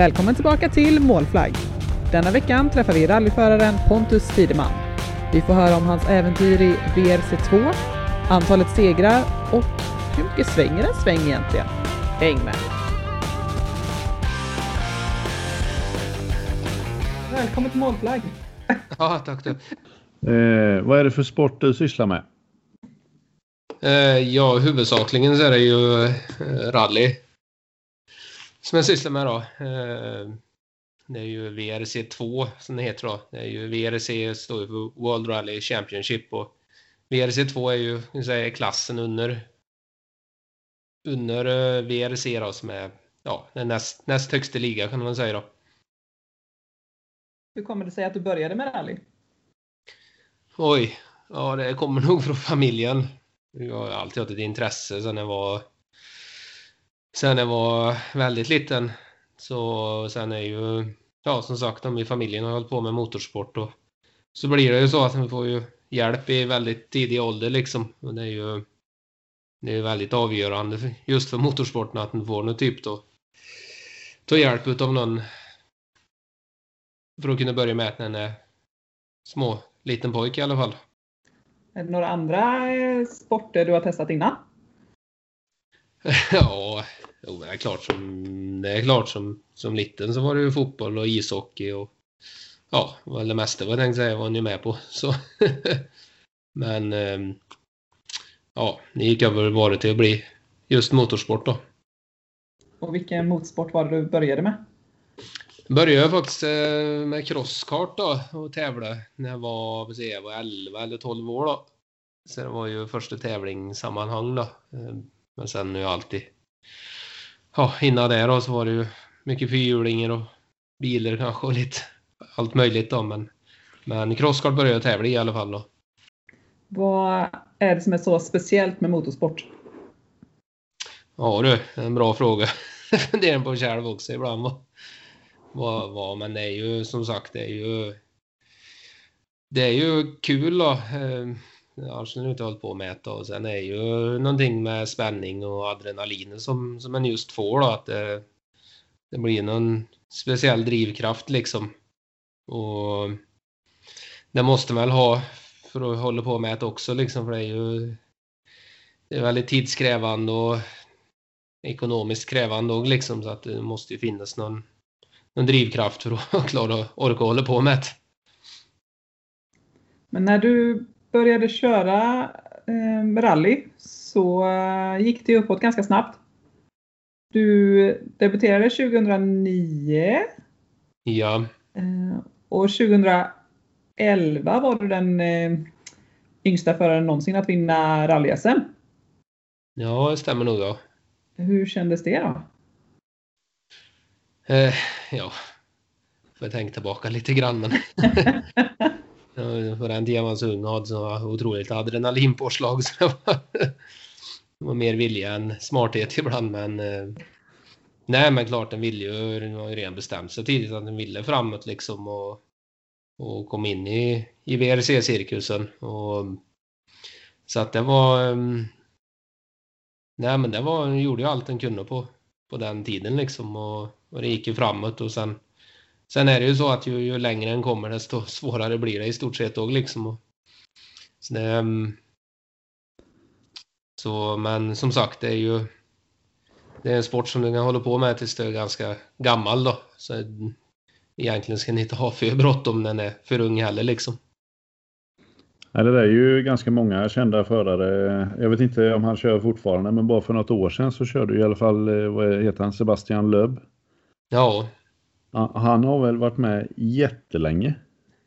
Välkommen tillbaka till Målflagg. Denna veckan träffar vi rallyföraren Pontus Tideman. Vi får höra om hans äventyr i VRC2, antalet segrar och hur mycket svänger en sväng egentligen? Häng med! Välkommen till Målflagg! Ja, tack du. Eh, vad är det för sport du sysslar med? Eh, ja, huvudsakligen så är det ju eh, rally som jag sysslar med då. Eh, det är ju VRC2 som det heter då. Det är ju VRC står ju för World Rally Championship och VRC2 är ju säga, klassen under under eh, VRC då som är ja, den näst, näst högsta liga kan man säga då. Hur kommer det sig att du började med rally? Oj, ja det kommer nog från familjen. Jag har alltid haft ett intresse sen jag var sen jag var väldigt liten. Så sen är ju, ja som sagt, de i familjen har hållit på med motorsport och så blir det ju så att man får ju hjälp i väldigt tidig ålder liksom. Och det är ju det är väldigt avgörande just för motorsporten att man får någon typ då ta hjälp av någon för att kunna börja med när man är små, liten pojke i alla fall. Är det några andra eh, sporter du har testat innan? ja, jo, det är klart som, det är klart som, som liten så var det ju fotboll och ishockey och ja, väl det mesta vad jag tänkte säga var ni med på. Så. Men ehm, ja, det gick över bara till att bli just motorsport då. Och vilken motorsport var det du började med? Jag började faktiskt eh, med crosskart då och tävla när jag var, jag var 11 eller 12 år då. Så det var ju första tävlingssammanhang då. Ehm, men sen nu alltid... Ja, innan det då så var det ju mycket fyrhjulingar och bilar kanske och lite allt möjligt då. Men, men crosskart började jag tävla i alla fall då. Vad är det som är så speciellt med motorsport? Ja du, en bra fråga. Jag funderar på själv också ibland. Vad, vad, vad, men det är ju som sagt, det är ju... Det är ju kul då. Arsenal har inte hållit på med mäta och sen är ju någonting med spänning och adrenalin som, som man just får då att det, det blir någon speciell drivkraft liksom. Och det måste man väl ha för att hålla på med det också liksom för det är ju det är väldigt tidskrävande och ekonomiskt krävande och liksom så att det måste ju finnas någon, någon drivkraft för att klara orka hålla på med det. Men när du började köra eh, rally så eh, gick det uppåt ganska snabbt. Du debuterade 2009. Ja. Eh, och 2011 var du den eh, yngsta föraren någonsin att vinna rally-SM. Ja, det stämmer nog. Ja. Hur kändes det då? Eh, ja, får jag tänka tillbaka lite grann. Men För den tiden var så ung och hade så otroligt adrenalinpåslag så det var, det var mer vilja än smarthet ibland. Men eh, nej, men klart den ville ju, den var ju redan bestämt sig tidigt att den ville framåt liksom och, och kom in i, i VRC-cirkusen. Och, så att det var... Ehm, nej, men det var, gjorde ju allt den kunde på, på den tiden liksom och, och det gick ju framåt och sen Sen är det ju så att ju, ju längre den kommer desto svårare blir det i stort sett då liksom. Så, det, ehm, så men som sagt det är ju det är en sport som du kan hålla på med tills du är ganska gammal då. Så egentligen ska ni inte ha för bråttom när den är för ung heller liksom. Ja, det är ju ganska många kända förare. Jag vet inte om han kör fortfarande, men bara för något år sedan så körde ju i alla fall, eh, vad heter han, Sebastian Löb. Ja, han har väl varit med jättelänge?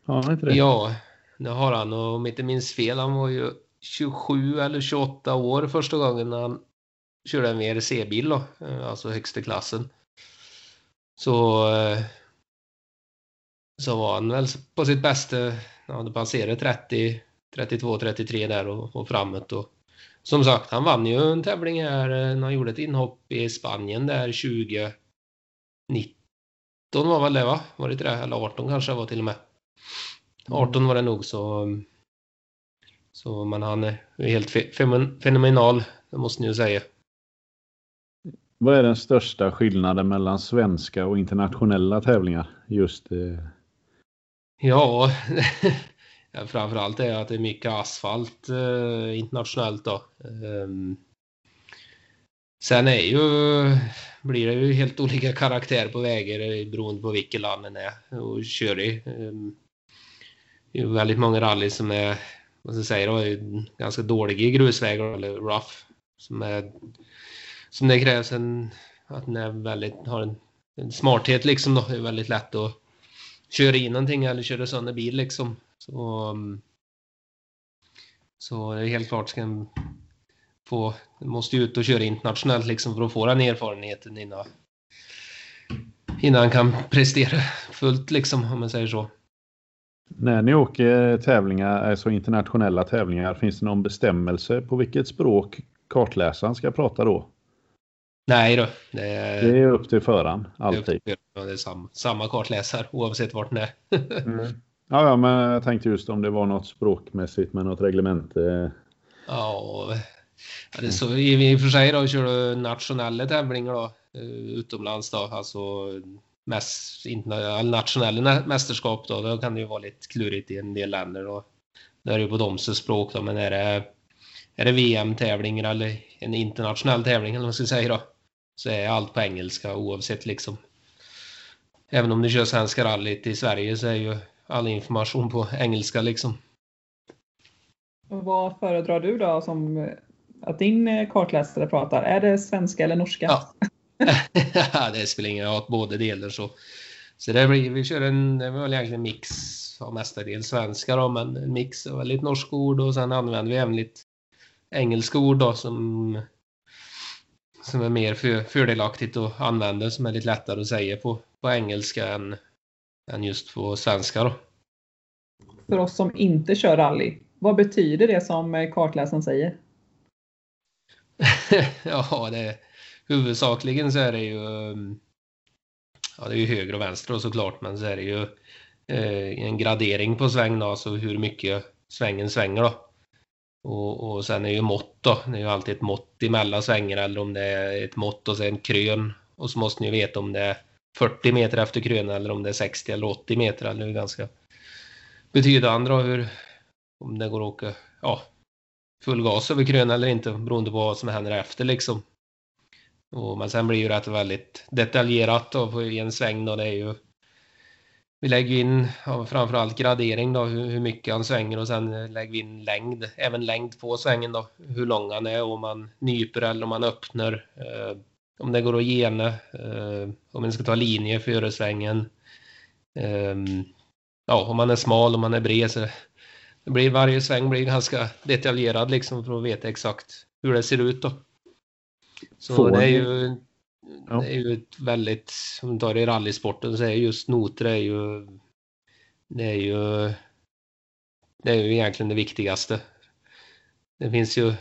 Har han inte det? Ja, det har han. Och om jag inte minns fel, han var ju 27 eller 28 år första gången när han körde en VRC-bil då, eh, alltså högsta klassen. Så, eh, så var han väl på sitt bästa, han hade passerat 30, 32, 33 där och, och framåt. Och, som sagt, han vann ju en tävling här eh, när han gjorde ett inhopp i Spanien där 2019 var väl det va? Var det inte det? Eller 18 kanske var till och med. 18 mm. var det nog så. Så men han är helt fenomenal, det måste ni ju säga. Vad är den största skillnaden mellan svenska och internationella tävlingar? Just eh... Ja, framförallt är att det är mycket asfalt eh, internationellt då. Um, sen är ju, blir det ju helt olika karaktär på vägar eh, beroende på vilket land man är och kör i. Ehm, det är väldigt många rally som är, vad ska jag säga då, ganska dåliga grusvägar eller rough. Som, är, som det krävs en, att den är väldigt, har en, en smarthet liksom då. Det är väldigt lätt att köra in någonting eller köra sönder bil liksom. Så, ehm, så det är helt klart ska en få, måste ut och köra internationellt liksom för att få den erfarenheten innan, innan han kan prestera fullt liksom om man säger så. När ni åker tävlingar, alltså internationella tävlingar, finns det någon bestämmelse på vilket språk kartläsaren ska prata då? Nej då. Det är, det är upp till föraren, alltid. Det är, det är samma, samma kartläsare oavsett vart den är. mm. Ja, ja, men jag tänkte just om det var något språkmässigt med något reglemente. Ja, ja det så i och för sig då kör du nationella tävlingar då eh, utomlands då, alltså mest, nationella mästerskap då, då kan det ju vara lite klurigt i en del länder då. Det är ju på deras språk då, men är det, är det VM-tävlingar eller en internationell tävling eller vad man ska säga då, så är allt på engelska oavsett liksom. Även om du kör Svenska rallyt i Sverige så är ju all information på engelska liksom. Vad föredrar du då som att din kartläsare pratar? Är det svenska eller norska? Ja. det spelar ingen roll, båda delar så. Så det blir, vi kör en, det var egentligen en mix av mestadels svenska då, men en mix av lite norska ord och sen använder vi även lite engelska ord då som, som är mer för, fördelaktigt att använda, som är lite lättare att säga på, på engelska än, än just på svenska då. För oss som inte kör rally, vad betyder det som kartläsaren säger? ja, det huvudsakligen så är det ju mm, ja, det är ju höger och vänster och såklart, men så är det ju eh, en gradering på sväng då, alltså hur mycket svängen svänger då. Och, och sen är ju mått då, det är ju alltid ett mått emellan svängar eller om det är ett mått och sen krön. Och så måste ni veta om det är 40 meter efter krön eller om det är 60 eller 80 meter. Eller hur ganska betydande då hur, om det går att åka ja, full gas över krön eller inte beroende på vad som händer efter liksom. Och, men sen blir det rätt väldigt detaljerat då, i en sväng. Då, det är ju, vi lägger in ja, framförallt gradering, då, hur, hur, mycket han svänger och sen lägger vi in längd, även längd på svängen. Då, hur lång han är, om man nyper eller om man öppnar. Eh, om det går att gena, eh, om man ska ta linje före svängen. Eh, ja, om man är smal, om man är bred. Så det blir, varje sväng blir ganska detaljerad liksom för att veta exakt hur det ser ut. Då. Så Får det är ju, ja. det är ju ett väldigt, om du tar i rallysporten så är just noter är ju, det är ju, det är ju egentligen det viktigaste. Det finns ju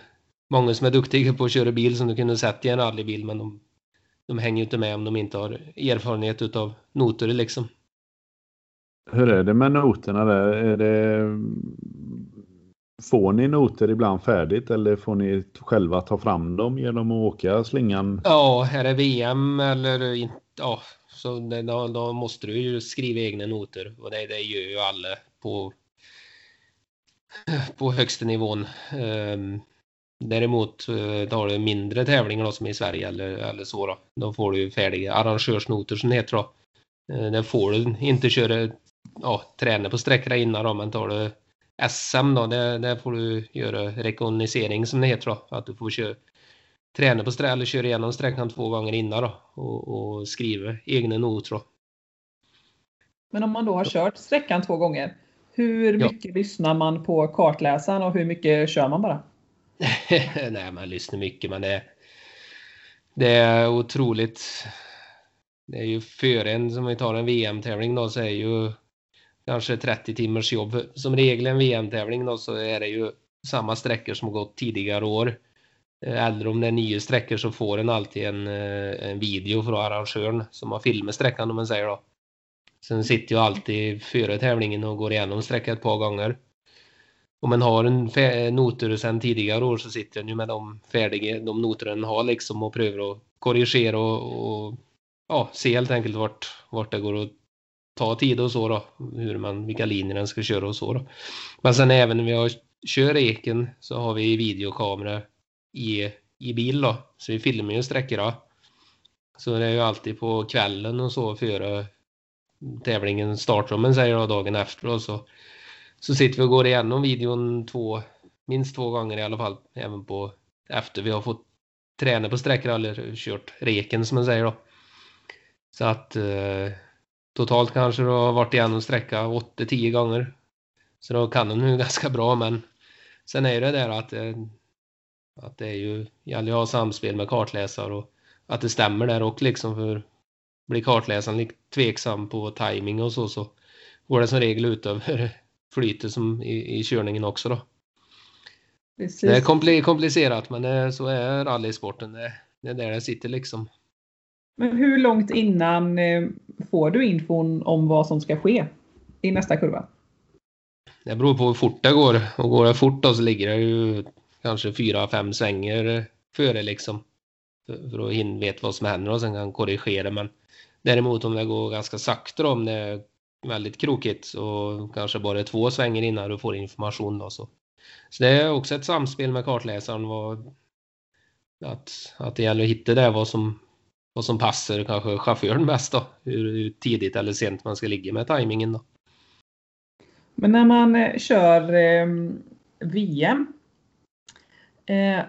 många som är duktiga på att köra bil som du kunde sett i en rallybil men de, de hänger ju inte med om de inte har erfarenhet utav noter liksom. Hur är det med noterna där? Är det Får ni noter ibland färdigt eller får ni själva ta fram dem genom att åka slingan? Ja, är det VM eller inte, ja, så då, då, måste du ju skriva egna noter och det, det gör ju alla på, på högsta nivån. Um, däremot eh, tar du mindre tävlingar då, som i Sverige eller, eller så då, då får du färdiga arrangörsnoter som det heter då. Eh, uh, där får du inte köra, ja, träna på sträckorna innan då, men tar du SM då, där, där får du göra rekognosering som det heter då. Att du får köra, träna på sträckan eller köra igenom sträckan två gånger innan då och, och skriva egna noter då. Men om man då har kört sträckan två gånger, hur mycket ja. lyssnar man på kartläsaren och hur mycket kör man bara? Nej, man lyssnar mycket men det, det är otroligt. Det är ju före en, som vi tar en VM-tävling då, så är ju kanske 30 timmars jobb. Som regel en VM-tävling då så är det ju samma sträckor som har gått tidigare år. Eh, Eller om det är nya sträckor så får en alltid en, eh, en video från arrangören som har filmat sträckan om man säger då. Sen sitter jag alltid före tävlingen och går igenom sträckan ett par gånger. Om man har en noter sedan tidigare år så sitter jag ju med de färdiga, de noter den har liksom och prövar att korrigera och, och ja, se helt enkelt vart, vart det går att ta tid och så då. Hur man, vilka linjer den ska köra och så då. Men sen även när vi har, kör eken så har vi videokamera i, i bil då. Så vi filmar ju sträckorna. Så det är ju alltid på kvällen och så före tävlingen startar om säger då, dagen efter och så, så sitter vi och går igenom videon två, minst två gånger i alla fall. Även på efter vi har fått träna på sträckor eller kört reken som man säger då. Så att eh, totalt kanske det har varit igenom sträcka 8-10 gånger. Så då kan den nu ganska bra men sen är det där att, eh, att det är ju, gäller att ha samspel med kartläsare och att det stämmer där och liksom för blir kartläsaren tveksam på timing och så så går det som regel ut över flytet som i, i körningen också då. Precis. Det är komplicerat men det, så är rallysporten. Det, det är där det sitter liksom. Men hur långt innan eh, får du infon om vad som ska ske i nästa kurva? Det beror på hur fort det går. Och går det fort då så ligger det ju kanske fyra, fem svänger före liksom. För att hinna veta vad som händer och sen kan korrigera. Men däremot om det går ganska sakta om det är väldigt krokigt och kanske bara två svänger innan du får information då så. Så det är också ett samspel med kartläsaren. Vad, att, att det gäller att hitta det vad som vad som passar kanske chauffören bäst då. Hur tidigt eller sent man ska ligga med tajmingen då. Men när man eh, kör eh, VM. Eh,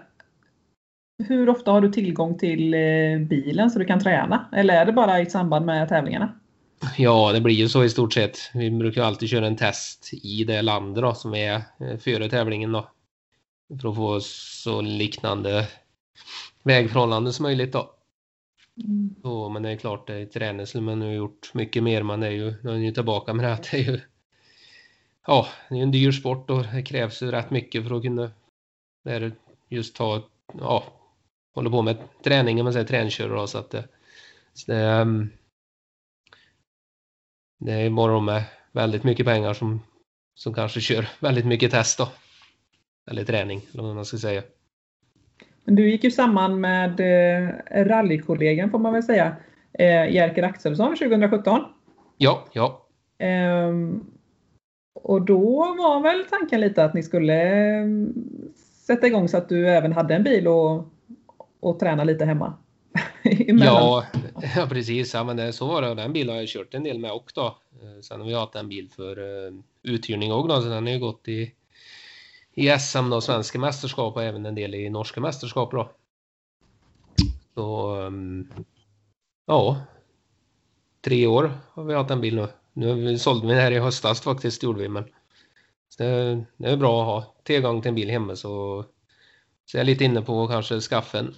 hur ofta har du tillgång till eh, bilen så du kan träna? Eller är det bara i samband med tävlingarna? Ja, det blir ju så i stort sett. Vi brukar alltid köra en test i det landet då, som är eh, före tävlingen då. För att få så liknande vägförhållanden som möjligt då. Mm. Så, men det är klart, det är träning man har gjort mycket mer. Man är ju, man är ju tillbaka med det att det är ju ja, det är en dyr sport och det krävs ju rätt mycket för att kunna där just ta, ja, hålla på med träning, om man säger träningskörare så att det, så det, ehm, det är bara de med väldigt mycket pengar som, som kanske kör väldigt mycket test då. Eller träning, eller vad man ska säga. Du gick ju samman med eh, rallykollegan får man väl säga, eh, Jerker Axelsson 2017. Ja, ja. Ehm, och då var väl tanken lite att ni skulle ehm, sätta igång så att du även hade en bil och, och träna lite hemma? ja, ja, precis. Ja, men det, så var det. Den bilen har jag kört en del med också. Då. Eh, sen har vi haft en bil för uh, uthyrning också, så den har ju gått i i SM då, svenska mästerskap och även en del i norska mästerskap då. Så ehm, ja, tre år har vi haft en bil nu. Nu sålde vi den här i höstas faktiskt, gjorde vi, men det, det, är bra att ha tillgång till en bil hemma så, så jag är lite inne på att kanske skaffa en,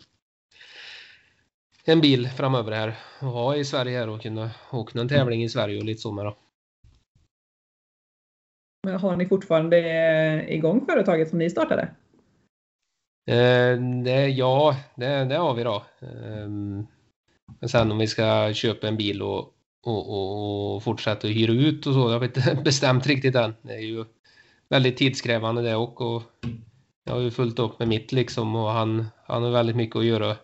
en bil framöver här och ha i Sverige här och kunna åka någon tävling i Sverige och lite så med då. Har ni fortfarande eh, igång företaget som ni startade? Eh, det, ja, det, det, har vi då. Eh, men sen om vi ska köpa en bil och, och, och, och fortsätta hyra ut och så, jag vi inte bestämt riktigt än. Det är ju väldigt tidskrävande det och, och jag har ju fullt upp med mitt liksom och han, han har väldigt mycket att göra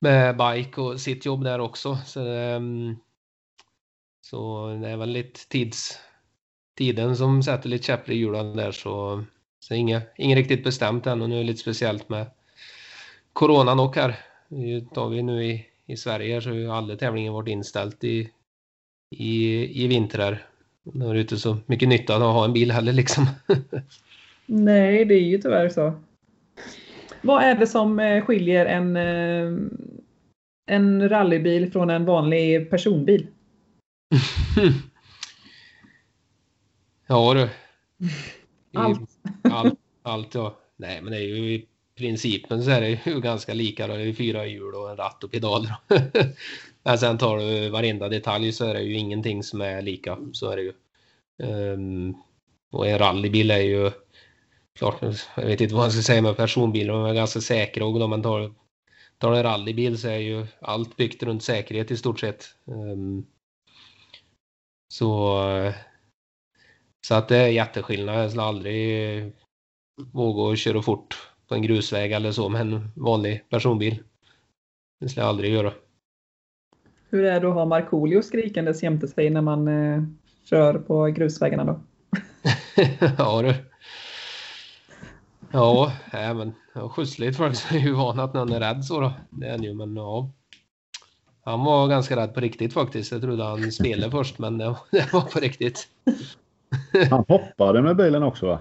med bike och sitt jobb där också. Så, um, så det är väl lite tids, tiden som sätter lite käppar i hjulen där så, så inget, inget riktigt bestämt än och nu är det lite speciellt med coronan och här. Tar vi nu i, i Sverige så har ju alla tävlingar varit inställt i, i, i vinter här. Det är inte så mycket nytta att ha en bil heller liksom. Nej, det är ju tyvärr så. Vad är det som eh, skiljer en, eh, en rallybil från en vanlig personbil? Ja du. Allt. allt. Allt ja. Nej men det är ju i principen så är det ju ganska lika. Då. Det är fyra hjul och en ratt och pedaler. men sen tar du varenda detalj så är det ju ingenting som är lika. Så är det ju. Um, och en rallybil är ju klart, jag vet inte vad man ska säga med personbilar, de är ganska säkra och om man tar, tar en rallybil så är ju allt byggt runt säkerhet i stort sett. Um, så så att det är jätteskillnad. Jag skulle aldrig våga köra fort på en grusväg eller så med en vanlig personbil. Det skulle jag aldrig göra. Hur är det att ha Markoolio skrikandes jämte sig när man eh, kör på grusvägarna då? ja du. Ja, äh, men skjutsligt folk så är ju van att någon är rädd så då. Det är ju, men ja. Han var ganska rädd på riktigt faktiskt. Jag trodde han spelade först, men det, det var på riktigt. Han hoppade med bilen också va?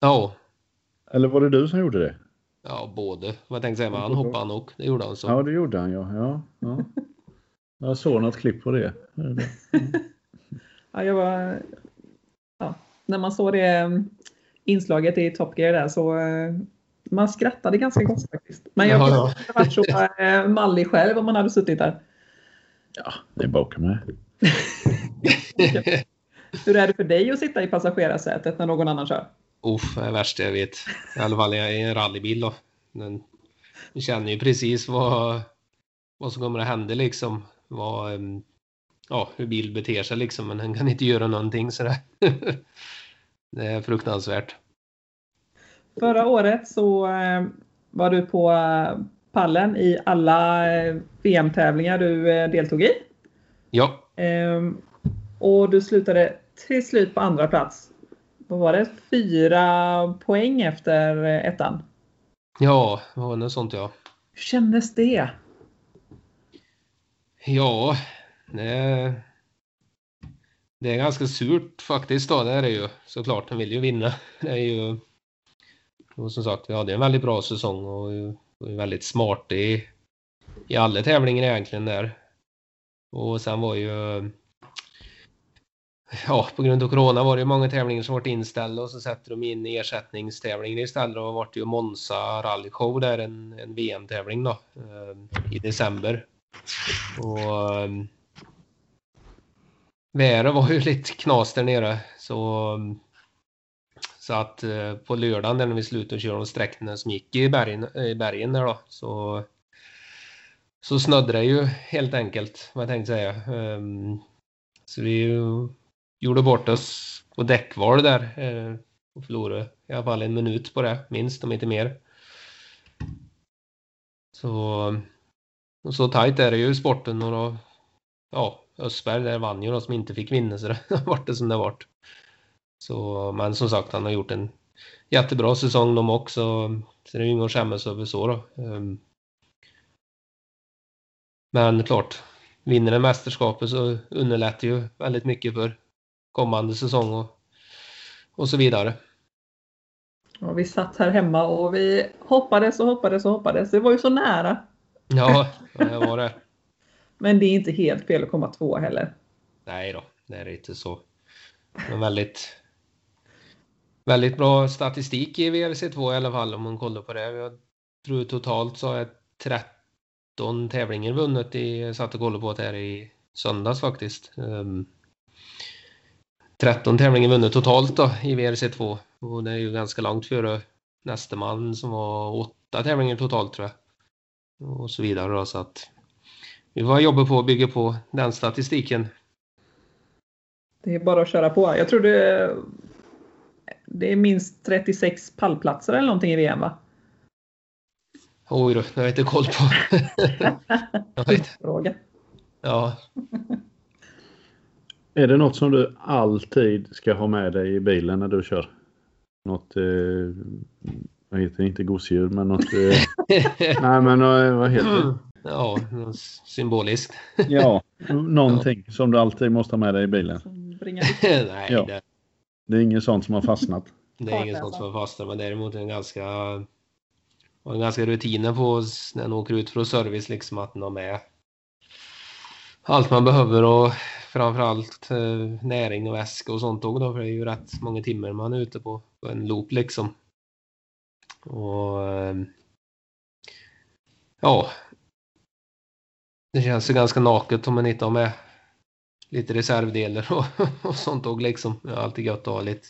Ja. Eller var det du som gjorde det? Ja, både. Vad jag tänkte säga, men han hoppade nog. Det gjorde han så. Ja, det gjorde han ja. ja, ja. Jag såg något klipp på det. Ja, jag var, ja, när man såg det mm, inslaget i Top Gear där så eh, man skrattade ganska gott faktiskt. Men jag Ja, skulle ja. varit så eh, mallig själv om man hade suttit där. Ja, det är bara med. Hur är det för dig att sitta i passagerarsätet när någon annan kör? Uff, det är det värsta jag vet. I alla fall i en rallybil då. Den, känner ju precis vad, vad som kommer att hända liksom. Vad, em, ja, hur bil beter sig liksom. Men den kan inte göra någonting sådär. det är fruktansvärt. Förra året så eh, var du på eh, pallen i alla eh, VM-tävlingar du eh, deltog i. Ja, Ehm, och du slutade till slut på andra plats. Vad var det? Fyra poäng efter ettan. ja, det var något sånt ja. Hur kändes det? Ja, det, det är ganska surt faktiskt då, det är det ju. Såklart, han vill ju vinna. Det är ju... Och som sagt, vi hade en väldigt bra säsong och var väldigt smart i, i alla tävlingar egentligen där. Och sen var ju... Ja, på grund av Corona var det ju många tävlingar som varit inställda och så sätter de in ersättningstävlingar istället. Och det vart ju Monza Rally Show där, en, en VM-tävling då, eh, i december. Och um, vädret var ju lite knas där nere så, så att eh, på lördagen när vi slutade köra de sträckorna som gick i bergen, i bergen där då så, så snödde det ju helt enkelt vad jag tänkte säga. Um, så vi gjorde bort oss på däckval där eh, och förlorade i alla fall en minut på det, minst om inte mer. Så och så tajt är det ju i sporten och då, ja, Östberg där vann ju då som inte fick vinna så det har varit det som det har varit. Så, men som sagt, han har gjort en jättebra säsong de också. Så det är ju inget att skämmas över så då. Ehm. Men klart, vinner en mästerskapet så underlättar ju väldigt mycket för kommande säsong och, och så vidare. Och vi satt här hemma och vi hoppades och hoppades och hoppades. Det var ju så nära. Ja, det var det. Men det är inte helt fel att komma två heller. Nej då, det är inte så. Men väldigt, väldigt bra statistik i VRC2 i alla fall om man kollar på det. Jag tror totalt så har jag 13 tävlingar vunnit i, jag satt och kollade på det här i söndags faktiskt. Um, 13 tävlingar vunnit totalt då i VRC2 och det är ju ganska långt före nästa man som var åtta tävlingar totalt tror jag. Och så vidare då så att vi får jobba på att bygga på den statistiken. Det är bara att köra på. Jag tror det, det är minst 36 pallplatser eller någonting i VM va? Oj då, det har jag inte koll på. jag vet. Fråga. Ja, Är det något som du alltid ska ha med dig i bilen när du kör? Något, eh, vad heter det, inte gosedjur, men något... Eh, nej, men eh, vad heter det? ja, symboliskt. Ja, någonting som du alltid måste ha med dig i bilen. Nej, Ja. det, Det är inget sånt som har fastnat. det är inget sånt som är fasta, men däremot en ganska har en ganska rutiner på oss när man åker ut för service liksom att man har med allt man behöver och framförallt eh, näring och väska och sånt också då, för det är ju rätt många timmar man är ute på, på en loop liksom. Och eh, ja, det känns ju ganska naket om man inte har med lite reservdelar och, och sånt också liksom. Det är alltid gött att ha lite.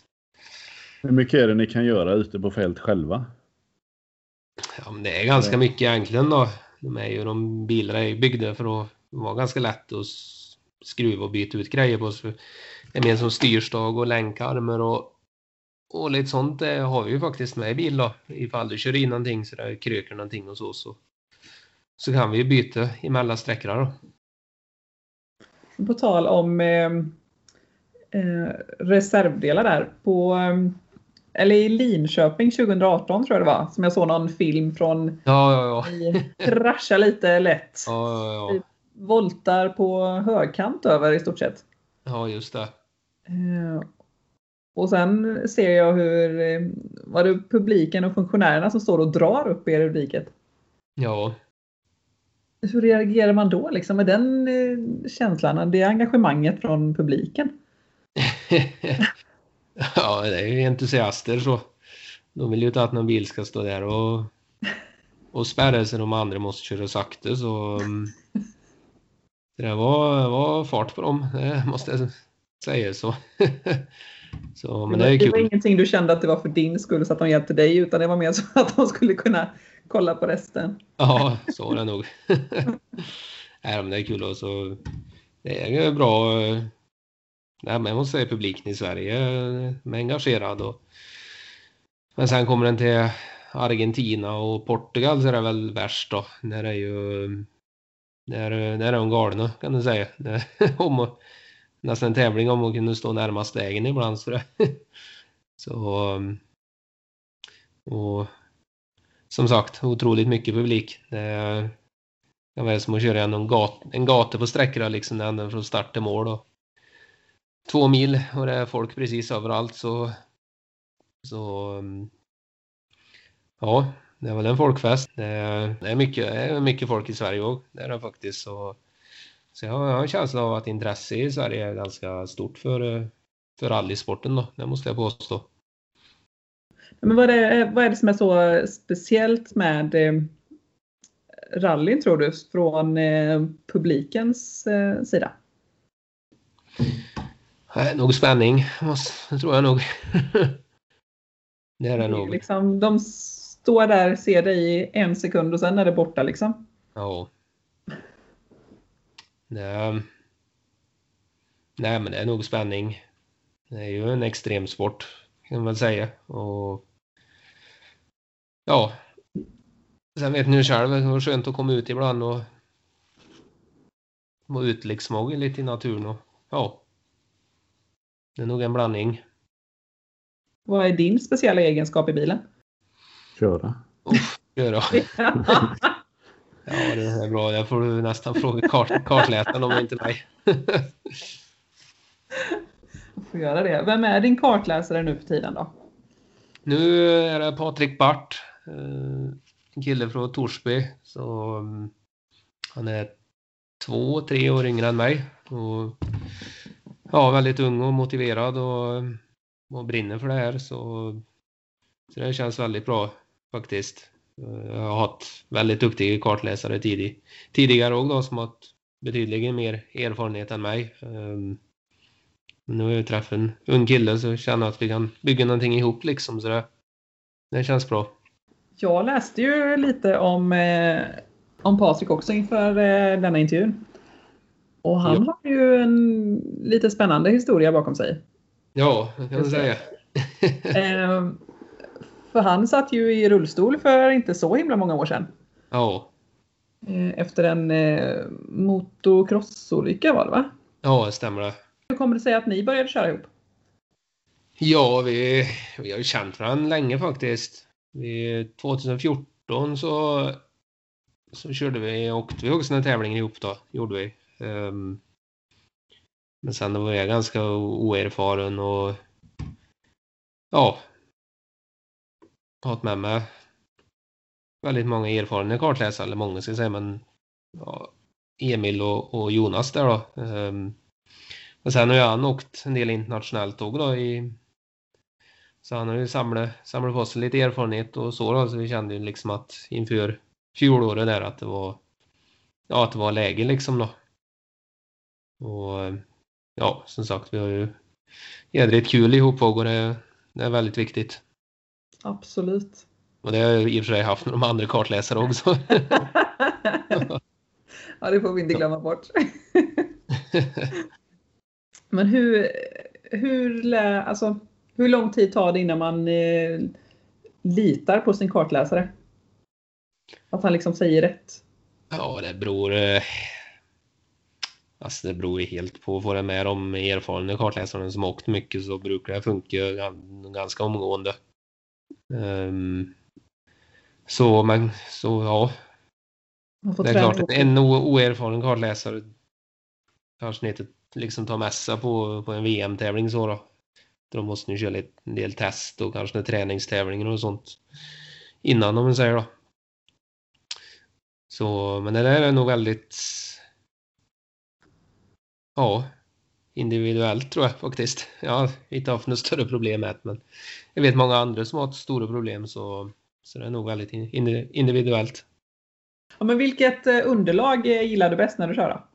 Hur mycket är det ni kan göra ute på fält själva? Ja, men det är ganska mycket egentligen då. De är ju, de bilarna är byggda för att vara ganska lätt att skruva och byta ut grejer på. Så är mer som styrstag och länkarmar och, och lite sånt det har vi ju faktiskt med i bil då. Ifall du kör in någonting så det kröker någonting och så. så. så kan vi byta emellan sträckorna då. På tal om eh, eh, reservdelar där. På, eh, eller i Linköping 2018 tror jag det var, som jag såg någon film från. Ja, ja, ja. Ni kraschar lite lätt. Ja, ja, ja. Voltar på högkant över i stort sett. ja just det. Eh, Och sen ser jag hur eh, var det publiken och funktionärerna som står och drar upp er ur diket. Ja, Hur reagerar man då liksom med den eh, känslan, det engagemanget från publiken? ja, det är ju entusiaster så. De vill ju inte att någon bil ska stå där och, och spärra sig de andra måste köra sakta så. Det var, var fart på dem, det måste jag säga så. så men det är det var kul. ingenting du kände att det var för din skull så att de hjälpte dig utan det var mer så att de skulle kunna kolla på resten. Ja, så var det nog. Nej, men det är kul och så. Det är bra. eh, Nej, men jag måste säga publiken i Sverige eh, är engagerad och. Men sen kommer den till Argentina och Portugal så är det väl värst då. När det är ju. Där, där är de galna kan du säga. Det om att- nästan en tävling om att kunna stå närmast vägen ibland. Så, så och som sagt, otroligt mycket publik. Det är, vara som att köra en, gat, en gata på sträckorna liksom, ända från start till mål. Och två mil och det är folk precis överallt så, så um, ja, det är väl en folkfest. Det är, mycket, det är mycket folk i Sverige också, det är det faktiskt. Så, så jag har en känsla av att intresse i Sverige är ganska stort för, för rallysporten då, det måste jag påstå. Men vad är, det, vad är det som är så speciellt med eh, rallyn tror du från eh, publikens eh, sida? Nej, nog spänning, det tror jag nog. det är det nog. Liksom, de står där, ser dig i en sekund och sen är det borta liksom. Ja. Nej. Nej, men det är nog spänning. Det är ju en extrem sport kan man väl säga. Och ja. Sen vet ni själv, det var skönt att komma ut ibland och vara ut liksom och lite i naturen och ja. Det är nog en blandning. Vad är din speciella egenskap i bilen? Köra. Göra. Ja, det är bra. Jag får nästan fråga kart, kartläsaren om det inte är mig. Jag får göra det. Vem är din kartläsare nu för tiden då? Nu är det Patrik Bart, eh, en kille från Torsby. Så, mm, han är två, tre år yngre än mig. Och, ja, väldigt ung och motiverad och, och brinner för det här. Så, så det känns väldigt bra faktiskt. Jag har haft väldigt duktiga kartläsare tidig, tidigare också då, som har haft betydligt mer erfarenhet än mig. Ehm, Nu har jag träffat en ung kille så jag känner att vi kan bygga någonting ihop liksom. Så det, det känns bra. Jag läste ju lite om, eh, om Patrik också inför eh, denna intervjun. Och han har ju en lite spännande historia bakom sig. Ja, det kan man säga. Eh, för han satt ju i rullstol för inte så himla många år sedan. Ja, Eh, efter en eh, motocrossolycka var det va? ja, det stämmer det. Hur kommer det sig att ni började köra ihop? Ja, vi, vi har ju känt varandra länge faktiskt. Vi, 2014 så, så körde vi, åkte vi också en tävling ihop då, gjorde vi. Ehm, men sen var jag ganska oerfaren och ja, har med mig väldigt många erfarna kartläsare, eller många ska jag säga, men ja, Emil och, och Jonas där då. Um, och sen har ju han åkt en del internationellt tåg då i så han har ju samlat, samlat på sig lite erfarenhet och så då, så vi kände ju liksom att inför fjolåret där att det var ja, att det var läge liksom då. Och ja, som sagt, vi har ju jädrigt kul ihop och det, det är väldigt viktigt. Absolut. Och det har jag i och för sig haft med de andra kartläsare också. ja, det får vi inte glömma bort. Men hur, hur, alltså, hur lång tid tar det innan man eh, litar på sin kartläsare? Att han liksom säger rätt? Ja, det beror... eh, Alltså det beror ju helt på. Får jag med de erfarna kartläsarna som åkt mycket så brukar det funka gan- ganska omgående. Ehm, så, men så ja, det är klart att en oerfaren kartläsare kanske inte liksom tar sig på, på en VM-tävling så då. De måste ju köra lite, en del test och kanske träningstävlingar och sånt innan om man säger då. Så, men det där är nog väldigt ja, individuellt tror jag faktiskt. Jag har inte haft något större problem med det, men jag vet många andra som har haft stora problem så, så det är nog väldigt in- individuellt. Ja, men vilket eh, underlag eh, gillar du bäst när du kör då?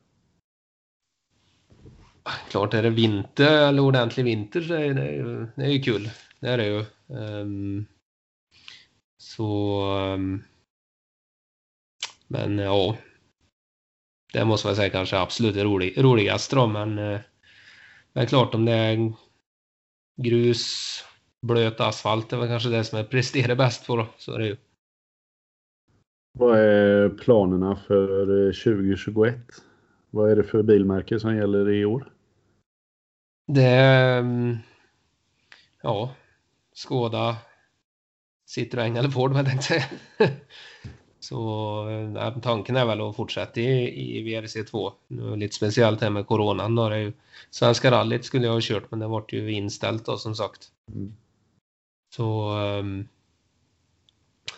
Klart är det vinter eller ordentlig vinter så är det ju, det är ju kul. Det är det ju. Ehm, så... ehm, men ja. Det måste jag säga kanske absolut rolig, roligast då men... eh, Men klart om det är grus, blöt asfalt det är väl kanske det som jag presterar bäst på då. Så är det ju. Vad är planerna för eh, 2021? Vad är det för bilmärke som gäller i år? Det är... mm, Ja. Skoda. Citroën eller Ford vad jag tänkte säga. Så eh, tanken är väl att fortsätta i, i VRC2. Nu är det lite speciellt här med coronan då. Det ju, Svenska rallyt skulle jag ha kört men det vart ju inställt då som sagt. Mm. Så, ehm,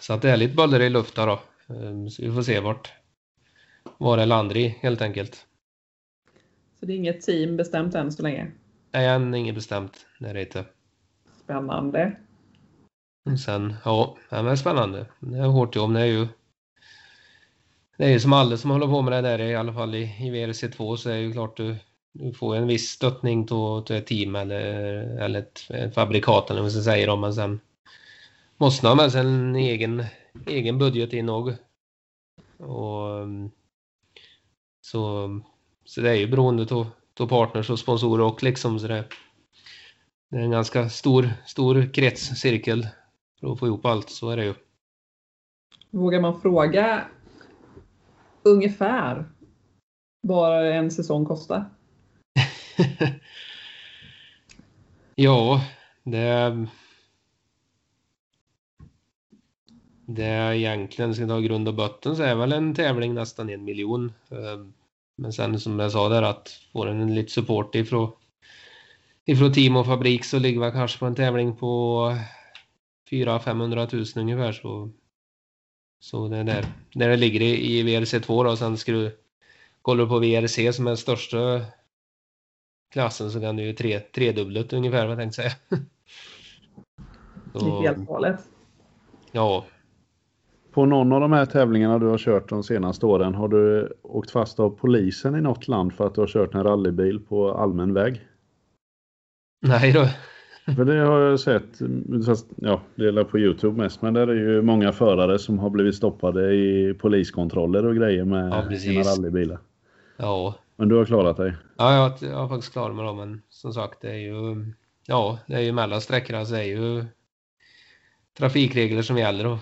så att det är lite bollar i luften då. Ehm, Så vi får se vart vad det landar i helt enkelt. Så det är inget team bestämt än så länge. Nej, än inget bestämt. Det är det inte. Spännande. Och Sen, ja, det är spännande. Det är hårt jobb. Det är ju det är ju som alla som håller på med det där, i alla fall i, i VRC2, så är det ju klart du, du får en viss stöttning till, till ett team eller, eller ett, ett fabrikat eller vad man ska säga. då, Men sen måste man ha med sig en egen, egen budget in och, och så, så det är ju beroende av av partners och sponsorer och liksom så det, det är en ganska stor, stor kretscirkel för att få ihop allt, så är det ju. Vågar man fråga ungefär vad en säsong kostar? ja, det... Det är egentligen, ska ta grund och botten, så är väl en tävling nästan en miljon. Ehm, men sen som jag sa där att får en lite support ifrån, ifrån team och fabrik så ligger man kanske på en tävling på 400 000 ungefär så så det är där, där det ligger i, i VRC2 då. Sen ska du kollar du på VRC som är största klassen så kan du ju tre, tredubblet ungefär vad jag tänkte säga. Det är Så, helt galet. ja, På någon av de här tävlingarna du har kört de senaste åren, har du åkt fast av polisen i något land för att du har kört en rallybil på allmän väg? nej då. För det har jag sett, fast, ja, det är på Youtube mest, men där är ju många förare som har blivit stoppade i poliskontroller och grejer med Ja, sina rallybilar. Ja, Men du har klarat dig? ja jag, jag har faktiskt klarat mig då men som sagt det är ju ja, det är ju mellan sträckorna så är ju trafikregler som gäller och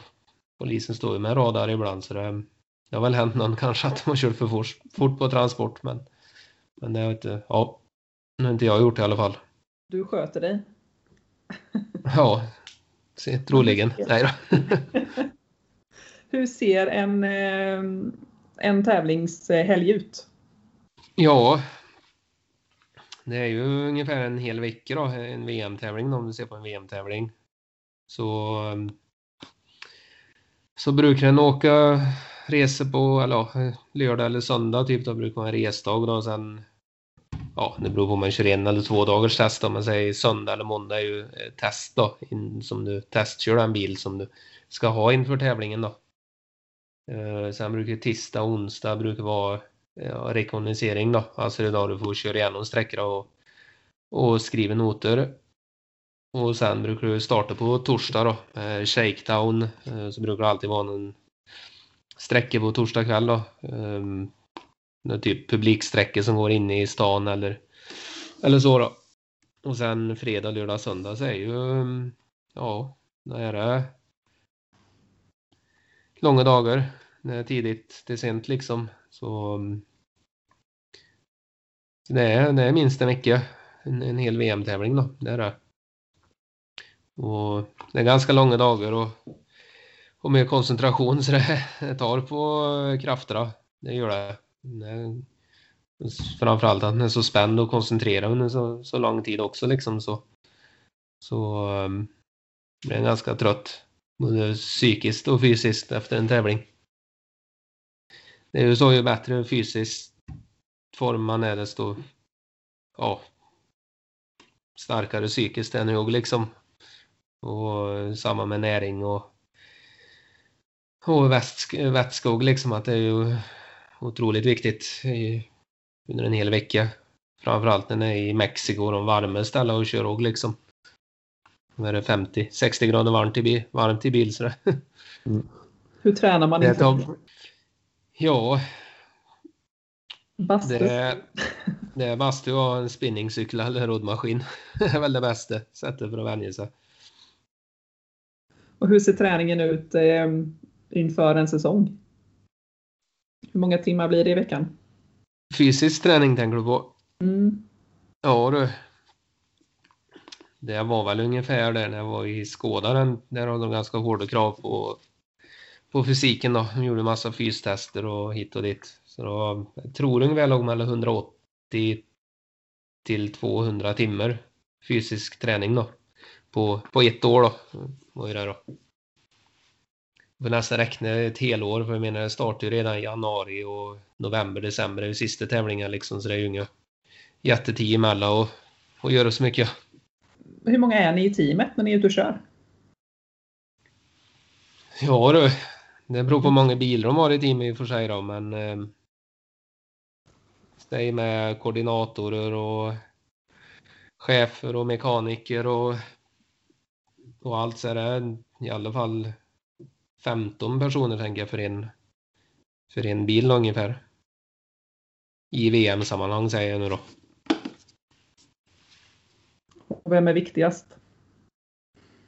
polisen står ju med radar ibland så det, det har väl hänt någon kanske att de har kört för fort, fort på transport men men det har inte, ja, nu har inte jag gjort det i alla fall. Du sköter dig. Ja, troligen. Nej då. Hur ser en, eh, en tävlingshelg ut? Ja, det är ju ungefär en hel vecka då, en VM-tävling om du ser på en VM-tävling. Så, um, så brukar den åka resor på eller, lördag eller söndag, typ då brukar vara en resdag då sen Ja, det beror på om man kör en eller två dagars test om man säger söndag eller måndag är ju eh, test då, in, som du testkör en bil som du ska ha inför tävlingen då. Eh, sen brukar tisdag och onsdag brukar vara ja, rekognosering då. Alltså det är då du får köra igenom sträckor och, och skriva noter. Och sen brukar du starta på torsdag då. Eh, shakedown. Eh, så brukar det alltid vara en sträcka på torsdag kväll då. Eh, någon typ publiksträckor som går inne i stan eller, eller så då. Och sen fredag, lördag, söndag så är ju, mm, ja, det är det långa dagar. Det är tidigt till sent liksom. Så, mm, det, är, det är minst en vecka. En, en hel VM-tävling då. Det är det. Och det är ganska långa dagar och, och med koncentration så det, det tar på krafterna. Det gör det framförallt att den är så spänd och koncentrerad under så, så lång tid också liksom så. Så um, jag är ganska trött. Både psykiskt och fysiskt efter en tävling. Det är ju så ju bättre fysiskt form man är desto ja, starkare psykiskt är jag liksom. Och eh, samma med näring och, och vätskog liksom att det är ju otroligt viktigt i, under en hel vecka. Framförallt när det är i Mexiko, de varma ställen och kör och liksom. Vad är det 50, 60 grader varmt i bil, varmt i bil. Mm. Hur tränar man inför? Ja. Bastu? Det är, det är bastu och en spinningcykel eller roddmaskin. Det är väl det bästa sättet för att vänja sig. Och hur ser träningen ut eh, inför en säsong? Hur många timmar blir det i veckan? Fysisk träning tänker du på? Mm. Ja du. Det var väl ungefär där när jag var i Skådaren. Där har de ganska hårda krav på, på fysiken då. De gjorde massa fystester och hit och dit. Så då, jag tror ungefär låg mellan 180 till 200 timmar fysisk träning då. På, på ett år då. Var det då. Får nästan räkna ett helår för jag menar det startar ju redan i januari och november, december är ju sista tävlingen liksom så det är ju inga jättetid emellan och, och göra så mycket. Hur många är ni i teamet när ni är ute och kör? Ja du, det beror på hur många bilar de har i teamet i och för sig då men eh, det är med koordinatorer och chefer och mekaniker och, och allt så är det i alla fall 15 personer tänker jag för en, för en bil ungefär. I VM-sammanhang säger jag nu då. Vem är viktigast?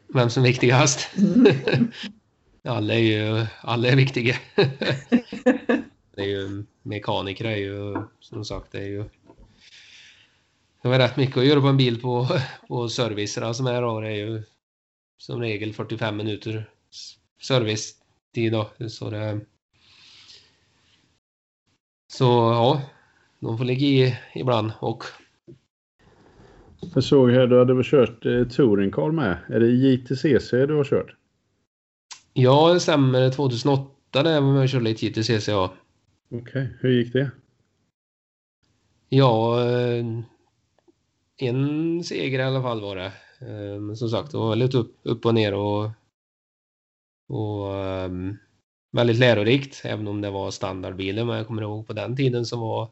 Vem som är viktigast? Mm. alla är ju alla är viktiga. det är ju mekaniker är ju som sagt det är ju det var rätt mycket att göra på en bil på, på servicerna som är då. Det är ju som regel 45 minuter servicetid då. Så det... Så ja, de får ligga i ibland och... Jag såg här, du hade väl kört eh, Touring Car med. Är det JTCC du har kört? Ja, det stämmer. 2008 där var jag körde lite JTCC, ja. Okej, okay. hur gick det? Ja, eh, en seger i alla fall var det. Eh, men som sagt, det var lite upp, upp och ner och och um, väldigt lärorikt, även om det var standardbilen. Men jag kommer ihåg på den tiden så var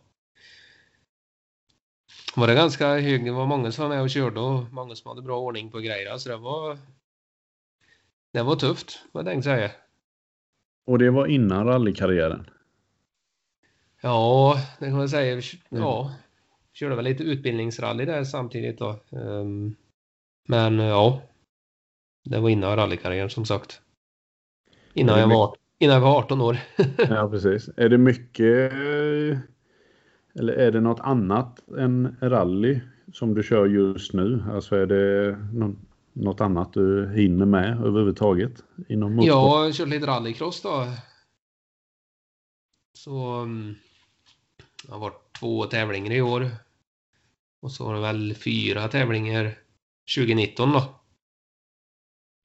var det ganska hög, det var många som var med och körde och många som hade bra ordning på grejer. Så det var det var tufft, vad jag tänkte säga. Och det var innan rallykarriären? Ja, det kan man säga. Ja, körde väl lite utbildningsrally där samtidigt då. Um, men ja, det var innan rallykarriären som sagt. Innan jag, var, innan jag var 18 år. ja, precis. Är det mycket eller är det något annat än rally som du kör just nu? Alltså är det något annat du hinner med överhuvudtaget inom motorsport? Ja, jag kör lite rallycross då. Så mm, det har varit två tävlingar i år. Och så var det väl fyra tävlingar 2019 då.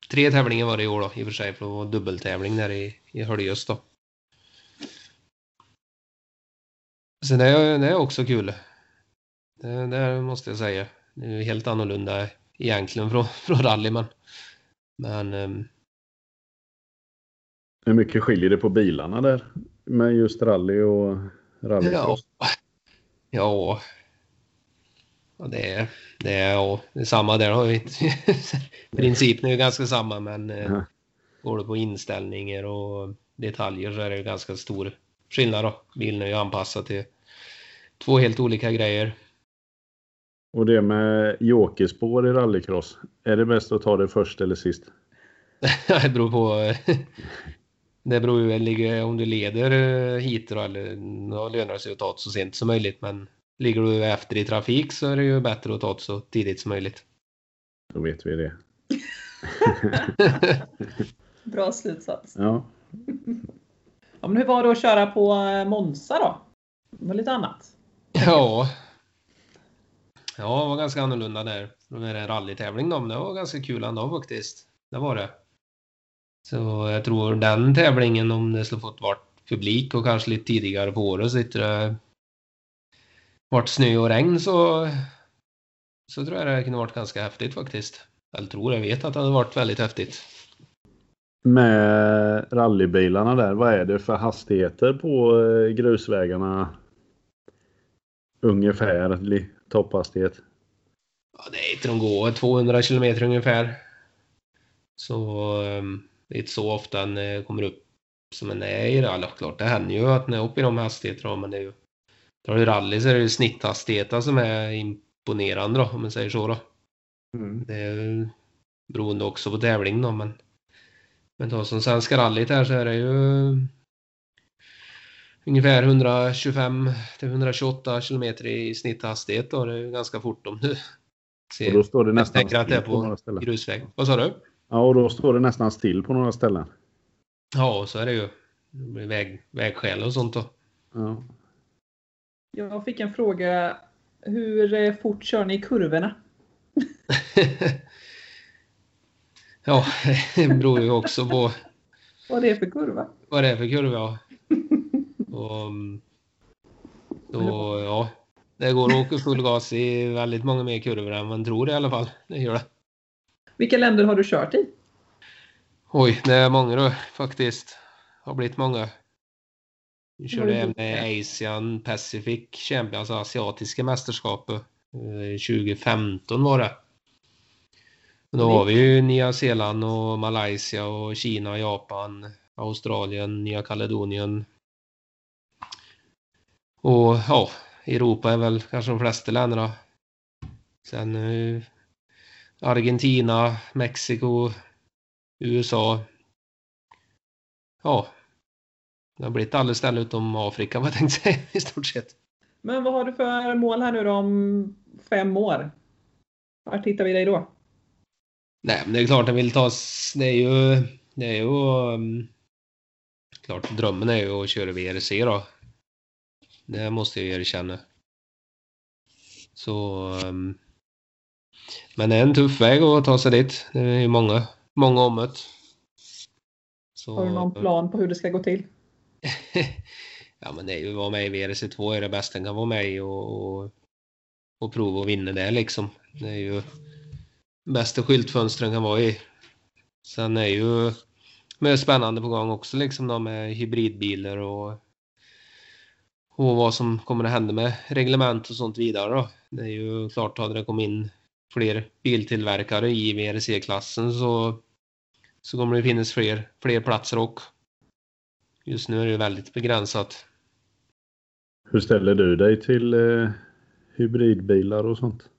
Tre tävlingar var det i år då, i och för sig, för det var dubbeltävling där i, i Höljes då. Så det är, det är också kul. Det, det måste jag säga. Det är helt annorlunda egentligen från, från rally, men... men um... Hur mycket skiljer det på bilarna där? Med just rally och rallycross? Ja. ja, Ja, det är, det är, ja, det är samma där. Har vi Principen är ju ganska samma men mm. går det på inställningar och detaljer så är det ju ganska stor skillnad då. Bilen är ju anpassad till två helt olika grejer. Och det med jokerspår i rallycross, är det bäst att ta det först eller sist? det beror på. det beror ju om du leder eh, hit eller då lönar det sig att ta det så sent som möjligt. Men ligger du efter i trafik så är det ju bättre att ta det så tidigt som möjligt. Då vet vi det. Bra slutsats. Ja. Ja, men hur var det att köra på eh, Monza då? Det var lite annat. Ja. Ja, det var ganska annorlunda där. Det var en rallytävling då, men det var ganska kul ändå faktiskt. Det var det. Så jag tror den tävlingen, om det skulle fått varit publik och kanske lite tidigare på året så inte det varit snö och regn så, så tror jag det kunde varit ganska häftigt faktiskt. Eller tror, jag vet att det hade varit väldigt häftigt. Med rallybilarna där, vad är det för hastigheter på eh, grusvägarna? Ungefär topphastighet. Ja, det är inte de går 200 kilometer ungefär. Så um, det är inte så ofta den eh, kommer upp som en är i rally. Klart, det händer ju att den är uppe i de hastigheterna, men det är ju... Drar du rally så är det ju snitthastigheten som är imponerande då, om man säger så då. Det är beroende också på tävling då, men... Men då som Svenska rallyt här så är det ju ungefär 125 till 128 kilometer i snitthastighet då. Det är ju ganska fort om du Och ser då står det nästan tänker att det är på några på ställen. grusväg. Vad sa du? Ja, och då står det nästan still på några ställen. Ja, så är det ju. Det blir väg, vägskäl och sånt då. Ja. Jag fick en fråga. Hur fort kör ni i kurvorna? ja, det beror ju också på Vad det är för kurva? vad det är för kurva. ja. Och, mm, då, ja, det går att åka full gas i väldigt många mer kurvor än man tror i alla fall. Det gör det. Vilka länder har du kört i? Oj, det är många då faktiskt. Har blivit många. Vi körde är även? Asian Pacific Champions, alltså asiatiska mästerskapet. Eh, 2015 var det. Och Då har vi ju Nya Zeeland och Malaysia och Kina, Japan, Australien, Nya Kaledonien. Och ja, Europa är väl kanske de flesta länderna. Sen eh, Argentina, Mexiko, USA. Ja. Det har blivit alla ställen utom Afrika vad jag tänkte säga i stort sett. Men vad har du för mål här nu då om fem år? Vart hittar vi dig då? Nej, men det är klart jag vill ta... Det är ju... Det är ju... Um, klart, drömmen är ju att köra VRC då. Det måste jag erkänna. Så... Um, men det är en tuff väg att ta sig dit. Det är ju många, många ommet. Så, Har du någon plan på hur det ska gå till? ja, men det är ju att vara med i VRC2 är det bästa man kan vara med i och, och, och prova att vinna det liksom. Det är ju bästa skyltfönstren kan vara i. Sen är ju mer spännande på gång också liksom då med hybridbilar och, och vad som kommer att hända med reglement och sånt vidare då. Det är ju klart, hade det kommit in fler biltillverkare i VRC-klassen så, så kommer det finnas fler, fler platser också just nu är det väldigt begränsat. Hur ställer du dig till eh, hybridbilar och sånt?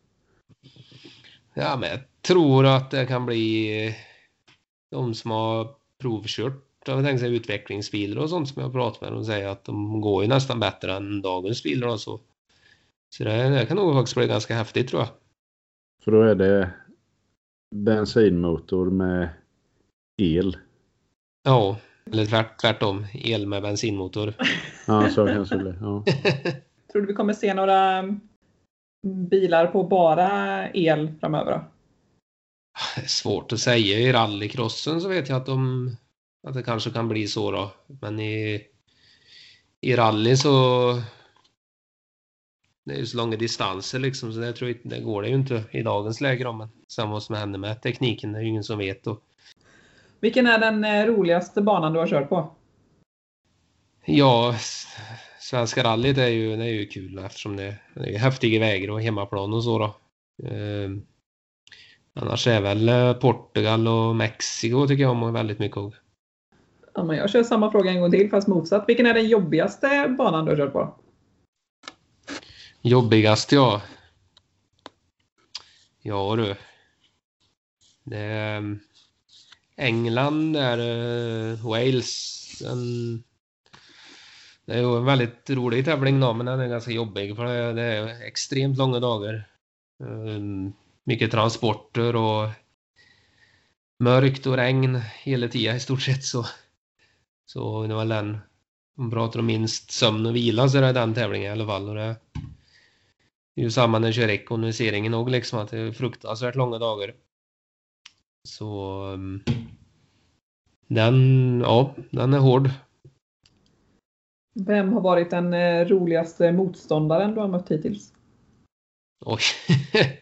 Ja, men jag tror att det kan bli eh, de som har provkört jag tänkte säga utvecklingsbilar och sånt som jag pratat med och säger att de går ju nästan bättre än dagens bilar och så. Så det, det kan nog faktiskt bli ganska häftigt tror jag. För då är det bensinmotor med el. Ja, eller tvärt, tvärtom. El med bensinmotor. Ja, så kanske det blir. Ja. Tror du vi kommer se några mm, bilar på bara el framöver? Då? Svårt att säga. I rallycrossen så vet jag att, de, att det kanske kan bli så då. Men i, i rally så... Det är ju så långa distanser liksom så det, tror jag, inte- det går det ju inte i dagens läge då. Men sen vad som händer med tekniken det är ju ingen som vet. Och, Vilken är den eh, roligaste banan du har kört på? ja, Svenska rallyt är ju, det är ju kul eftersom det, det är häftiga vägar och hemmaplan och så då. Eh, annars är väl eh, Portugal och Mexiko tycker jag om väldigt mycket. Ja, men jag kör samma fråga en gång till fast motsatt. Vilken är den jobbigaste banan du har kört på? Jobbigast ja. Ja du. Det um, England är uh, Wales En, det är ju en väldigt rolig tävling då, men den är ganska jobbig för det, det är extremt långa dagar. Um, mycket transporter och mörkt och regn hela tiden i stort sett så. Så det var den, om man pratar om minst sömn och vila så är det den tävlingen i alla fall. Och det är ju samma när jag kör rekognoseringen också liksom att det är fruktansvärt långa dagar. Så ehm, den, ja, den är hård. Vem har varit den eh, roligaste motståndaren du har mött hittills? Oj.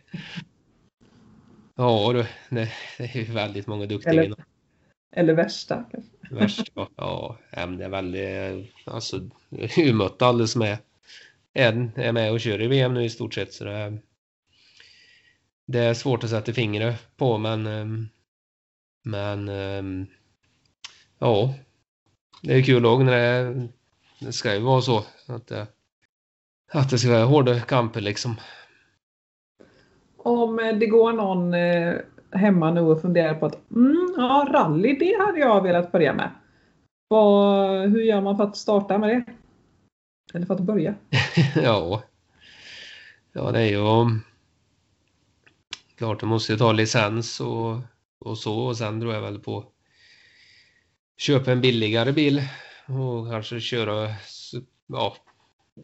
ja du, det, är väldigt många duktiga. Eller, eller värsta kanske? Värst, ja, det är väldigt, alltså, jag har ju mött alla som är, är, är med och kör i VM nu i stort sett så det är, det är svårt att sätta fingret på men ehm, men ehm, ja det är kul också när det, det ska ju vara så att det, att det ska vara hårda kamper liksom. Om det går någon eh, hemma nu och funderar på att mm, ja, rally, det hade jag velat börja med. Vad, hur gör man för att starta med det? Eller för att börja? ja. Ja, det är ju klart, du måste ju ta licens och, och så och sen tror jag väl på köpa en billigare bil och kanske köra ja,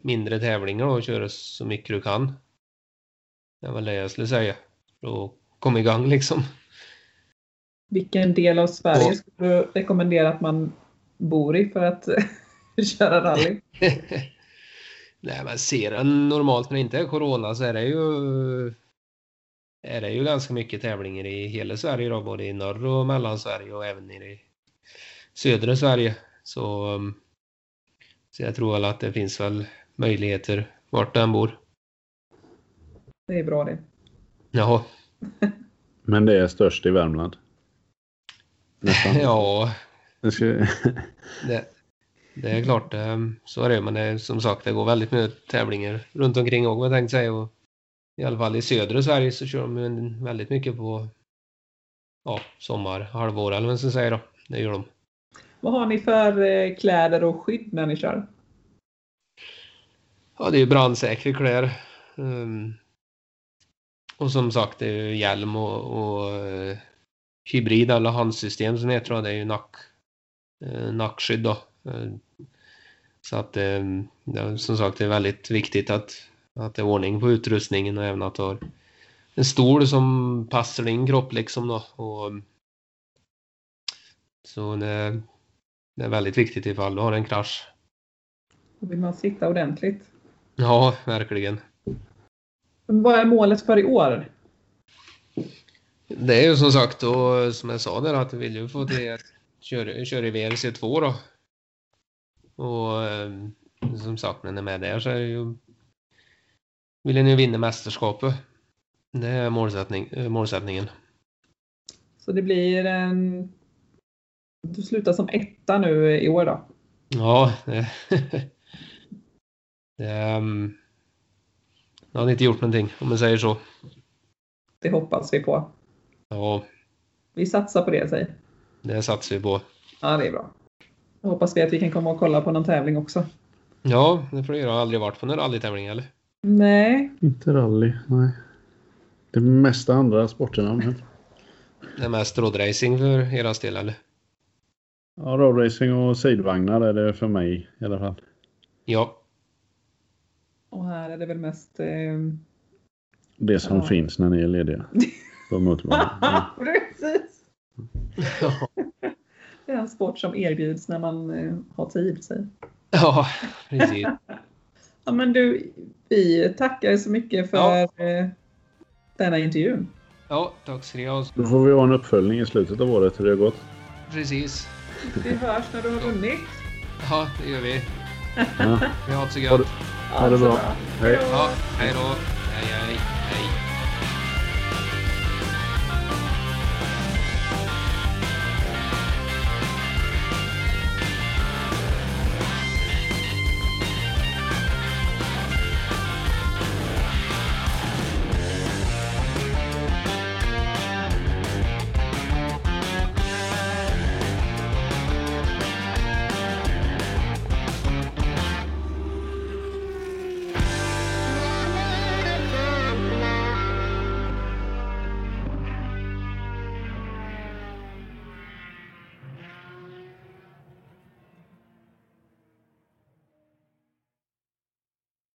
mindre tävlingar och köra så mycket du kan. Det är väl det jag skulle säga. Att komma igång liksom. Vilken del av Sverige Ja. skulle du rekommendera att man bor i för att köra rally? Nej men ser den normalt när det inte är corona så är det ju är det ju ganska mycket tävlingar i hela Sverige då, både i norr och mellansverige och även nere i södra Sverige. Så, um, så jag tror väl att det finns väl möjligheter vart den bor. Det är bra det. Jaha, Men det är störst i Värmland. Nästan. ja, Det det, är klart, um, så är det. Men det, är som sagt, det går väldigt mycket tävlingar runt omkring också, jag tänkte säga. Och I alla fall i södra Sverige så kör de väldigt mycket på ja, sommar, halvår eller vad man ska säga då. Det gör de. Vad har ni för eh, kläder och skydd när ni kör? Ja, det är ju brandsäkra kläder. Um, och som sagt, det är ju hjälm och, och uh, hybrid eller handsystem som det heter. Det är ju nack, uh, nackskydd då. Uh, så att um, det, är- som sagt, det är väldigt viktigt att, att det är ordning på utrustningen och även att du har en stol som passar din kropp liksom då. Och, så det, det är väldigt viktigt ifall du har en krasch. Då vill man sitta ordentligt. Ja, verkligen. Men vad är målet för i år? Det är ju som sagt då, som jag sa där, att vi vill ju få till att köra, köra i VRC2 då. Och eh, som sagt, när ni är med där så är ju... Vill ni ju vinna mästerskapet. Det är målsättning, eh, målsättningen. Så det blir en... Du slutar som etta nu i år då? Ja, det... um, jag har inte gjort någonting, om man säger så. Det hoppas vi på. Ja, Vi satsar på det, säg. det satsar vi på. Ja, det är bra. Då hoppas vi att vi kan komma och kolla på någon tävling också. Ja, det får du göra. Jag har aldrig varit på någon rallytävling eller? Nej, Inte rally, nej. Det mesta andra sporterna. Men... Det är mest roadracing för era del eller? Ja, roadracing och sidvagnar är det för mig i alla fall. Ja, och här är det väl mest... Eh... Det som Ja. finns när ni är lediga. På motorbanan. Mm. Precis! Det är en sport som erbjuds när man eh, har tid, säg. Ja, precis. Ja, men du, vi tackar så mycket för eh, denna intervjun. Ja, tack ska ni ha. Då får vi ha en uppföljning i slutet av året hur det har gått. Precis. Vi hörs när du har vunnit. Ja, det gör vi. Ja. Vi har det så gött. ha det bra. Hej. Ja, hej då. Hej, hej, hej.